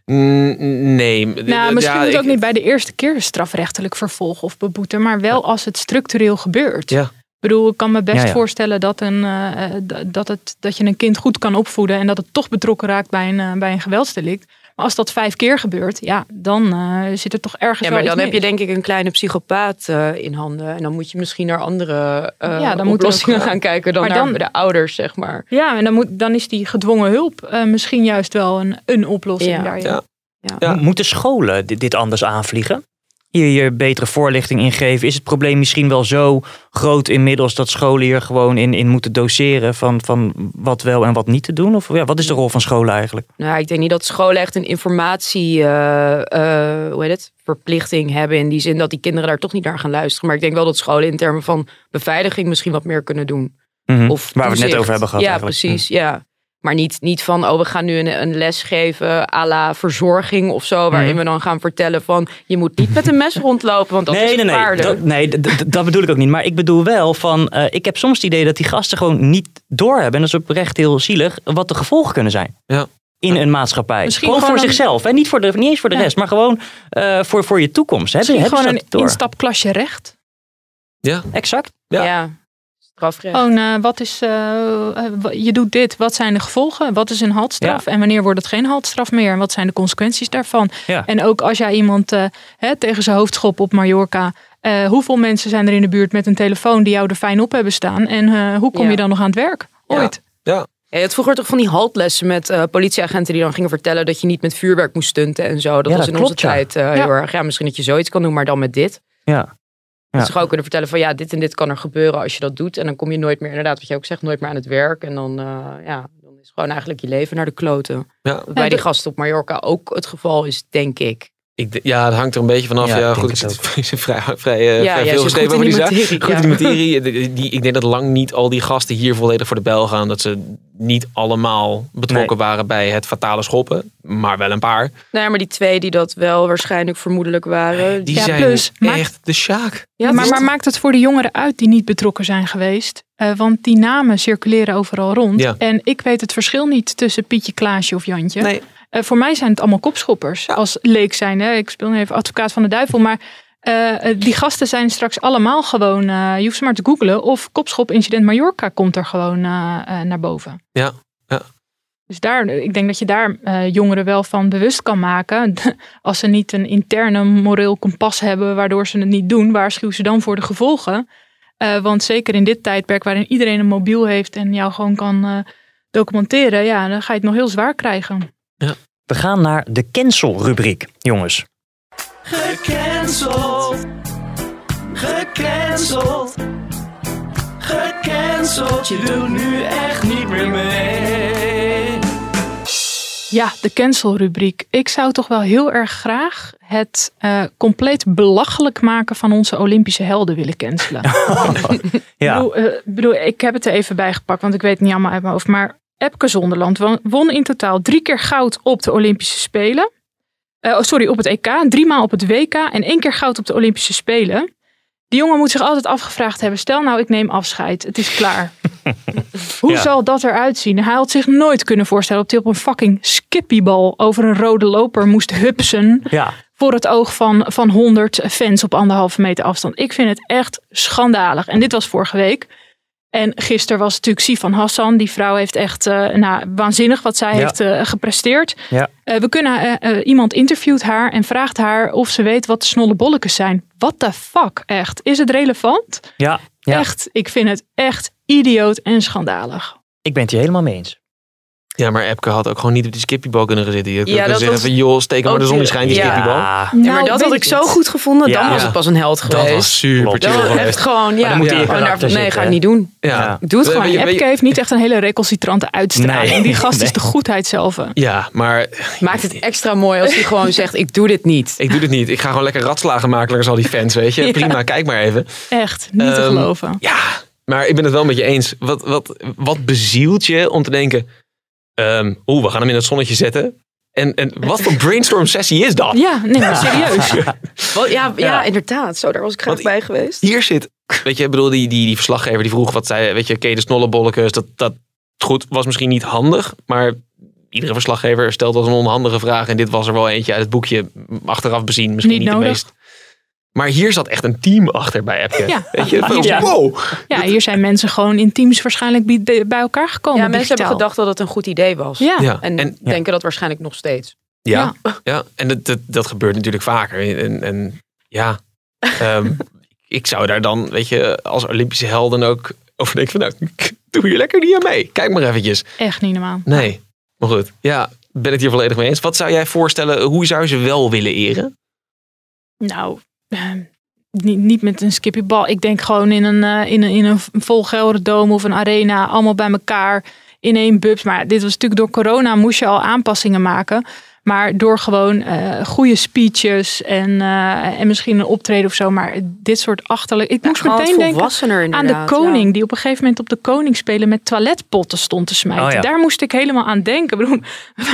Mm, Nee. Nou, misschien Ja, moet ik- ook niet bij de eerste keer strafrechtelijk vervolgen of beboeten, maar wel als het structureel gebeurt. Ja. Ik bedoel, ik kan me best Ja, ja. voorstellen dat, een, eh, eh, dat, het, dat je een kind goed kan opvoeden en dat het toch betrokken raakt bij een, eh, bij een geweldsdelict. Maar als dat vijf keer gebeurt, ja, dan eh, zit er toch ergens Ja, wel maar dan iets heb je denk ik een kleine psychopaat eh, in handen. En dan moet je misschien naar andere eh Ja, dan oplossingen ook- gaan kijken dan naar de ouders, zeg maar. Ja, en dan, moet, dan is die gedwongen hulp eh, misschien juist wel een, een oplossing Ja. daarin. Ja. Mo- Moeten scholen dit, dit anders aanvliegen? Hier je betere voorlichting ingeven? Is het probleem misschien wel zo groot inmiddels dat scholen hier gewoon in, in moeten doseren van, van wat wel en wat niet te doen? Of ja, wat is de rol van scholen eigenlijk? Nou, ik denk niet dat scholen echt een informatie, eh, eh, hoe heet het, verplichting hebben. In die zin dat die kinderen daar toch niet naar gaan luisteren. Maar ik denk wel dat scholen in termen van beveiliging misschien wat meer kunnen doen. Mhm. Of Waar we het net over hebben gehad Ja, eigenlijk. precies. Ja. Maar niet, niet van, oh, we gaan nu een, een les geven à la verzorging of zo. Waarin Mhm. we dan gaan vertellen van, je moet niet met een mes rondlopen, want dat nee, is nee, nee, dat, nee dat bedoel ik ook niet. Maar ik bedoel wel van, eh, ik heb soms het idee dat die gasten gewoon niet doorhebben. En dat is oprecht heel zielig, wat de gevolgen kunnen zijn. Ja. In een maatschappij. Misschien gewoon voor een- zichzelf. Hè? Niet, voor de, niet eens voor de Ja. rest, maar gewoon eh, voor, voor je toekomst. Misschien hebben gewoon een instapklasje recht. Ja. Exact. Ja. ja. Strafrecht. Gewoon, eh, wat is, eh, eh, je doet dit, wat zijn de gevolgen? Wat is een haltstraf? En wanneer wordt het geen haltstraf meer? En wat zijn de consequenties daarvan? Ja. En ook als jij iemand eh, hè, tegen zijn hoofd schopt op Mallorca. eh, hoeveel mensen zijn er in de buurt met een telefoon die jou er fijn op hebben staan? En eh, hoe kom Ja. je dan nog aan het werk? Ooit. Ja. Ja, je had vroeger toch van die haltlessen met eh, politieagenten die dan gingen vertellen dat je niet met vuurwerk moest stunten en zo. Dat Ja, was dat in klopt, onze ja. tijd eh, Ja. heel erg. Ja, misschien dat je zoiets kan doen, maar dan met dit. Ja. Dat Ja. ze gewoon kunnen vertellen van ja, dit en dit kan er gebeuren als je dat doet. En dan kom je nooit meer, inderdaad, wat je ook zegt, nooit meer aan het werk. En dan, eh, ja, dan is gewoon eigenlijk je leven naar de kloten. Ja. Bij die gasten op Mallorca ook het geval is, denk ik. Ik, ja, het hangt er een beetje vanaf. Ja, goed, denk ik het zit, vrij, vrij, eh, Ja, vrij veel geschreven over die zaak. Goed ja. in die materie. Die, die- ik denk dat lang niet al die gasten hier volledig voor de bel gaan. Dat ze niet allemaal betrokken waren bij het fatale schoppen. Maar wel een paar. Nee, maar die twee die dat wel waarschijnlijk vermoedelijk waren. Die Ja, zijn plus, maakt- echt de sjaak. Ja, maar, dus- maar maakt het voor de jongeren uit die niet betrokken zijn geweest? Eh, want die namen circuleren overal rond. Ja. En ik weet het verschil niet tussen Pietje, Klaasje of Jantje. Nee. Eh, voor mij zijn het allemaal kopschoppers. Als leek zijn. Hè? Ik speel nu even advocaat van de duivel. Maar eh, eh, die gasten zijn straks allemaal gewoon... eh, je hoeft ze maar te googlen. Of kopschop incident Mallorca komt er gewoon naar boven. Ja, ja. Dus daar, ik denk dat je daar eh, jongeren wel van bewust kan maken. Als ze niet een interne moreel kompas hebben waardoor ze het niet doen, waarschuw ze dan voor de gevolgen. Eh, want zeker in dit tijdperk waarin iedereen een mobiel heeft en jou gewoon kan eh, documenteren, ja, dan ga je het nog heel zwaar krijgen. We gaan naar de cancel-rubriek, jongens. Gecanceld. Gecanceld. Gecanceld. Je doet nu echt niet meer mee. Ja, de cancelrubriek. Ik zou toch wel heel erg graag het eh, compleet belachelijk maken van onze Olympische helden willen cancelen. Ja. Ik bedoel, eh, bedoel, ik heb het er even bij gepakt, want ik weet het niet allemaal uit mijn hoofd. Maar Epke Zonderland won, in totaal drie keer goud op de Olympische Spelen. Oh, sorry, op het EK. Drie maal op het WK en één keer goud op de Olympische Spelen. Die jongen moet zich altijd afgevraagd hebben. Stel nou, ik neem afscheid. Het is klaar. Hoe Ja. zal dat eruit zien? Hij had zich nooit kunnen voorstellen dat hij op een fucking skippiebal over een rode loper moest hupsen Ja. voor het oog van, van 100 fans op anderhalve meter afstand. Ik vind het echt schandalig. En dit was vorige week. En gisteren was het natuurlijk Sifan Hassan. Die vrouw heeft echt eh, nou, waanzinnig wat zij Ja. heeft eh, gepresteerd. Ja. Eh, we kunnen, iemand interviewt haar en vraagt haar of ze weet wat de snolle bolletjes zijn. What the fuck, echt? Is het relevant? Ja. ja. Echt, ik vind het echt idioot en schandalig. Ik ben het hier helemaal mee eens. Ja, maar Epke had ook gewoon niet op die skippiebal kunnen zitten. Je Ja, dat zeggen was van joh, steek maar de zon schijnt die ja. skippiebal. Ja. Ja, maar Nou, dat had ik zo goed gevonden. Ja. Dan was Ja. het pas een held Dat geweest. was super Klopt. chill geweest. echt gewoon, ja. dan moet in gewoon nee, zitten, ga ik niet doen. Ja. Doe het gewoon Epke heeft niet echt een hele recalcitrante uitstraling. Nee. Die gast Nee. is de goedheid zelf. Ja, maar Maakt het extra mooi als hij gewoon zegt, ik doe dit niet. ik doe dit niet. Ik ga gewoon lekker ratslagen maken langs al die fans, weet je. Ja. Prima, kijk maar even. Echt, niet te Ehm, geloven. Ja, maar ik ben het wel met je eens. Wat, wat, wat bezielt je om te denken... ehm Oeh, we gaan hem in het zonnetje zetten. En, en wat voor brainstorm sessie is dat? Ja, nee, maar serieus. Ja, ja, Ja. inderdaad. Zo, daar was ik graag Want- bij geweest. Hier zit... Weet je, ik bedoel, die, die, die verslaggever die vroeg... Wat zei, weet je, oké, de snollebolletjes, dat, dat goed was misschien niet handig. Maar iedere verslaggever stelt wel eens een onhandige vraag. En dit was er wel eentje uit het boekje. Achteraf bezien misschien Niet niet, de meest. Maar hier zat echt een team achter bij Epke. Ja. Weet je, van, Hier zijn- wow. Ja, hier zijn mensen gewoon in teams waarschijnlijk bij bij elkaar gekomen. Ja, mensen hebben gedacht dat het een goed idee was. Ja. Ja, En, en- denken dat waarschijnlijk nog steeds. Ja, ja. en dat, dat, dat gebeurt natuurlijk vaker. En, en ja, ehm, ik zou daar dan, weet je, als Olympische helden ook over denken van, nou, doe hier lekker niet aan mee. Kijk maar eventjes. Echt niet normaal. Nee, maar goed. Ja, ben het hier volledig mee eens. Wat zou jij voorstellen, hoe zou je ze wel willen eren? Nou, niet, niet met een skippiebal. Ik denk gewoon in een, eh, in een, in een of een arena. Allemaal bij elkaar in één bubs. Maar dit was natuurlijk door corona moest je al aanpassingen maken. Maar door gewoon eh, goede speeches en, eh, en misschien een optreden of zo. Maar dit soort achterlijk. Ik moest meteen denken aan de koning. ja. Die op een gegeven moment op de koning spelen met toiletpotten stond te smijten. Oh ja. Daar moest ik helemaal aan denken. Bedoel,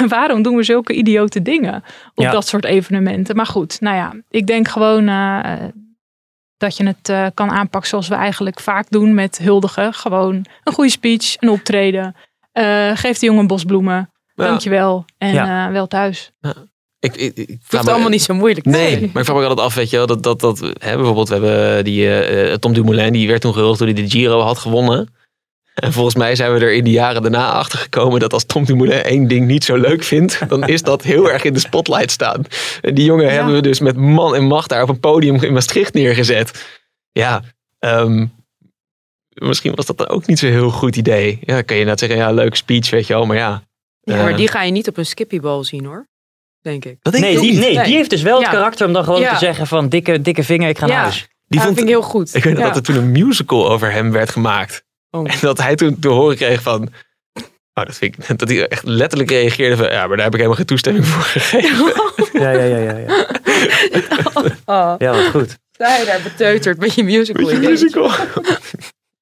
waarom doen we zulke idiote dingen op dat soort evenementen? Maar goed, nou ja, ik denk gewoon eh, dat je het kan aanpakken zoals we eigenlijk vaak doen met huldigen. Gewoon een goede speech, een optreden. Geef de jongen een bos bloemen. Ja. Dankjewel. En Ja. eh, wel thuis. Ik, ik, ik me- allemaal niet zo moeilijk te Nee, zijn. maar ik vraag me ook altijd af, weet je wel, dat, dat, dat hè, bijvoorbeeld, we hebben die eh, Tom Dumoulin, die werd toen gehuldigd toen hij de Giro had gewonnen. En volgens mij zijn we er in de jaren daarna achter gekomen dat als Tom Dumoulin één ding niet zo leuk vindt, dan is dat heel erg in de spotlight staan. En die jongen hebben we dus met man en macht daar op een podium in Maastricht neergezet. Ja, ehm, misschien was dat dan ook niet zo'n heel goed idee. Ja, kan je net zeggen, ja, leuke speech, weet je wel, maar ja. Ja, maar die ga je niet op een skippybal zien hoor. Denk ik. Dat denk ik Nee, ook die, niet. nee, die heeft dus wel het karakter om dan gewoon Ja. te zeggen van dikke, dikke vinger, ik ga naar Ja. huis. Die Ja, vond, vind ik heel goed. Ik weet dat er toen een musical over hem werd gemaakt. Oh. En dat hij toen te horen kreeg van... Oh, dat, vind ik, dat hij echt letterlijk reageerde van... Ja, maar daar heb ik helemaal geen toestemming voor gegeven. Ja, ja, ja, ja. Ja, Oh, ja wat goed. sta je daar beteuterd met je musical. Met je musical.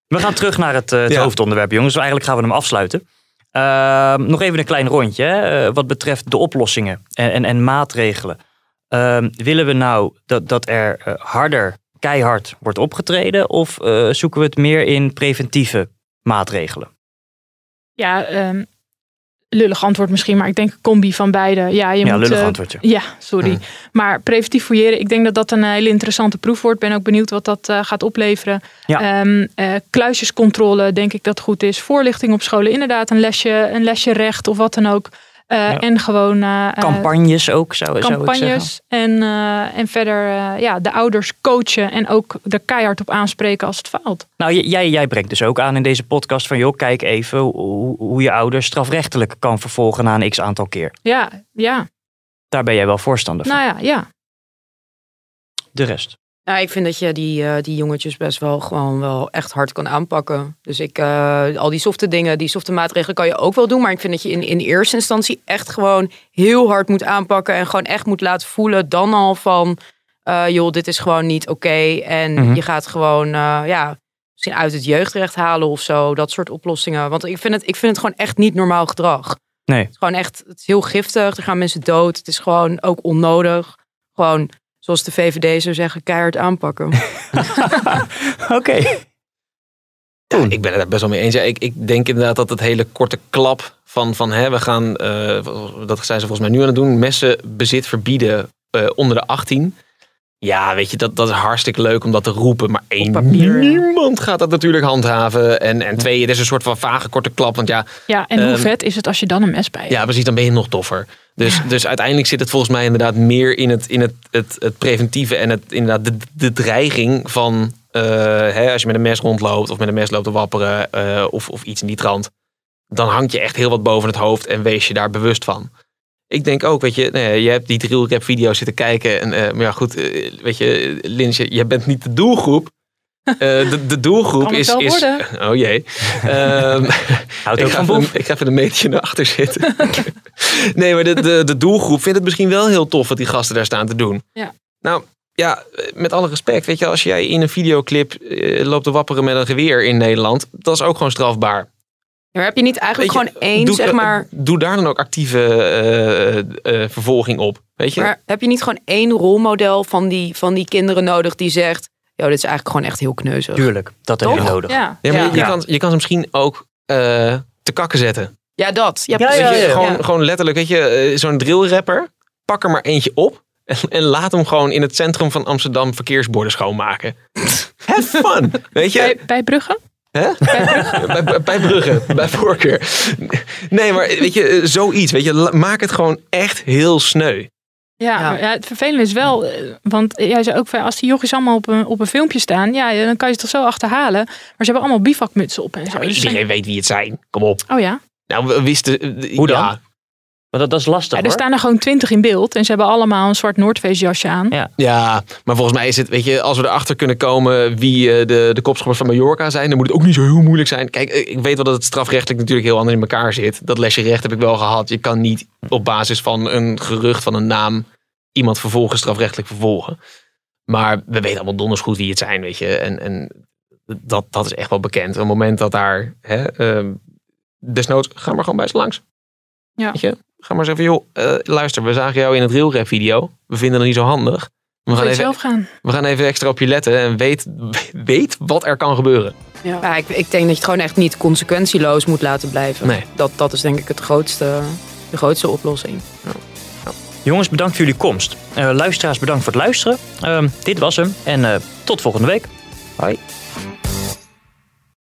We gaan terug naar het, eh, het Ja. hoofdonderwerp, jongens. Eigenlijk gaan we hem afsluiten. Ehm, nog even een klein rondje eh, wat betreft de oplossingen en, en, en maatregelen. Ehm, willen we nou dat, dat er eh, harder, keihard wordt opgetreden? Of eh, zoeken we het meer in preventieve maatregelen? Ja, ehm, lullig antwoord misschien, maar ik denk een combi van beide. Ja, je Ja, moet, lullig eh, antwoordje. Ja, sorry. Hmm. Maar preventief fouilleren, ik denk dat dat een hele interessante proef wordt. Ben ook benieuwd wat dat eh, gaat opleveren. Ja. Eh, kluisjescontrole, denk ik dat goed is. Voorlichting op scholen, inderdaad een lesje, een lesje recht of wat dan ook. Eh, Ja. En gewoon eh, eh, Campagnes ook, zou, zou ik zeggen. campagnes. En, eh, en verder eh, ja, de ouders coachen en ook er keihard op aanspreken als het faalt. Nou, jij, jij brengt dus ook aan in deze podcast van... joh, kijk even hoe, hoe je ouders strafrechtelijk kan vervolgen na een x aantal keer. Ja, ja. Daar ben jij wel voorstander van. Nou ja, ja. De rest. Nou, ik vind dat je die, eh, die jongetjes best wel gewoon wel echt hard kan aanpakken. Dus ik, eh, al die softe dingen, die softe maatregelen kan je ook wel doen. Maar ik vind dat je in, in eerste instantie echt gewoon heel hard moet aanpakken. En gewoon echt moet laten voelen dan al van, eh, joh, dit is gewoon niet oké. En Mhm. je gaat gewoon, ja, misschien uit het jeugdrecht halen of zo. Dat soort oplossingen. Want ik vind het, ik vind het gewoon echt niet normaal gedrag. Nee. Het is gewoon echt, het is heel giftig. Er gaan mensen dood. Het is gewoon ook onnodig. Gewoon, zoals de VVD zou zeggen, keihard aanpakken. Oké. Ja, ik ben het daar best wel mee eens. Ja, ik, ik denk inderdaad dat het hele korte klap van, van hè, we gaan, eh, dat zijn ze volgens mij nu aan het doen, messenbezit verbieden eh, onder de 18. Ja, weet je, dat, dat is hartstikke leuk om dat te roepen. Maar één, niemand gaat dat natuurlijk handhaven. En, en twee, het is een soort van vage korte klap. Want ja, Ja, en hoe Ehm, vet is het als je dan een mes bij hebt? ja, precies, dan ben je nog toffer. Dus, dus uiteindelijk zit het volgens mij inderdaad meer in het, in het, het, het preventieve en het, inderdaad de, de dreiging van eh, hè, als je met een mes rondloopt of met een mes loopt te wapperen eh, of, of iets in die trant. Dan hangt je echt heel wat boven het hoofd en wees je daar bewust van. Ik denk ook, weet je, nou ja, je hebt die drill rap video's zitten kijken. En, eh, maar ja, goed, weet je, Lins, je, je bent niet de doelgroep. Eh, de, de doelgroep Kan het is. wel is worden. oh jee. Ehm, Houdt ik, ook ga van even, ik ga even een metertje naar achter zitten. nee, maar de, de, de doelgroep vindt het misschien wel heel tof wat die gasten daar staan te doen. Ja. Nou, ja, met alle respect, weet je, als jij in een videoclip eh, loopt te wapperen met een geweer in Nederland, dat is ook gewoon strafbaar. Maar heb je niet eigenlijk je, gewoon één, doe, zeg eh, maar... Doe daar dan ook actieve eh, eh, vervolging op, weet je? Maar heb je niet gewoon één rolmodel van die, van die kinderen nodig die zegt... Yo, dit is eigenlijk gewoon echt heel kneuzig. Tuurlijk, dat heb je nodig. Ja. ja, maar je, kan, je kan ze misschien ook eh, te kakken zetten. Ja, dat. Ja, gewoon, Ja. gewoon letterlijk, weet je, eh, zo'n drillrapper. Pak er maar eentje op. En, en laat hem gewoon in het centrum van Amsterdam verkeersborden schoonmaken. Have fun. Weet je? Bij, bij Brugge? Hè? bij, bij, bij Brugge, bij voorkeur. Nee, maar weet je, eh, zoiets. Weet je, maak het gewoon echt heel sneu. Ja, Ja. het vervelende is wel, eh, want jij zei ook als die jochies allemaal op een, op een filmpje staan, ja, dan kan je ze toch zo achterhalen. Maar ze hebben allemaal bivakmutsen op en zo. Dus iedereen weet wie het zijn. Kom op. Oh ja. Nou, we wisten... eh, Hoe dan? Ja, Want dat, dat is lastig ja, er hoor. staan er gewoon twintig in beeld en ze hebben allemaal een zwart Noordfeestjasje aan. Ja. Ja, maar volgens mij is het, weet je, als we erachter kunnen komen wie eh, de, de kopschoppers van Mallorca zijn, dan moet het ook niet zo heel moeilijk zijn. Kijk, eh, ik weet wel dat het strafrechtelijk natuurlijk heel anders in elkaar zit. Dat lesje recht heb ik wel gehad. Je kan niet op basis van een gerucht van een naam iemand vervolgens strafrechtelijk vervolgen. Maar we weten allemaal donders goed wie het zijn, weet je. En, en dat, dat is echt wel bekend. Op het moment dat daar, hè, ehm, desnoods, ga maar gewoon bij ze langs. Ja. Weet je, ga maar zeggen joh, eh, luister, we zagen jou in het railrap video. We vinden het niet zo handig. We gaan, even, zelf gaan. we gaan even extra op je letten en weet, weet wat er kan gebeuren. Ja, ik, ik denk dat je het gewoon echt niet consequentieloos moet laten blijven. Nee. Dat, dat is denk ik het grootste, de grootste oplossing. Jongens, bedankt voor jullie komst. Eh, luisteraars, bedankt voor het luisteren. Ehm, dit was hem en eh, tot volgende week. Hoi.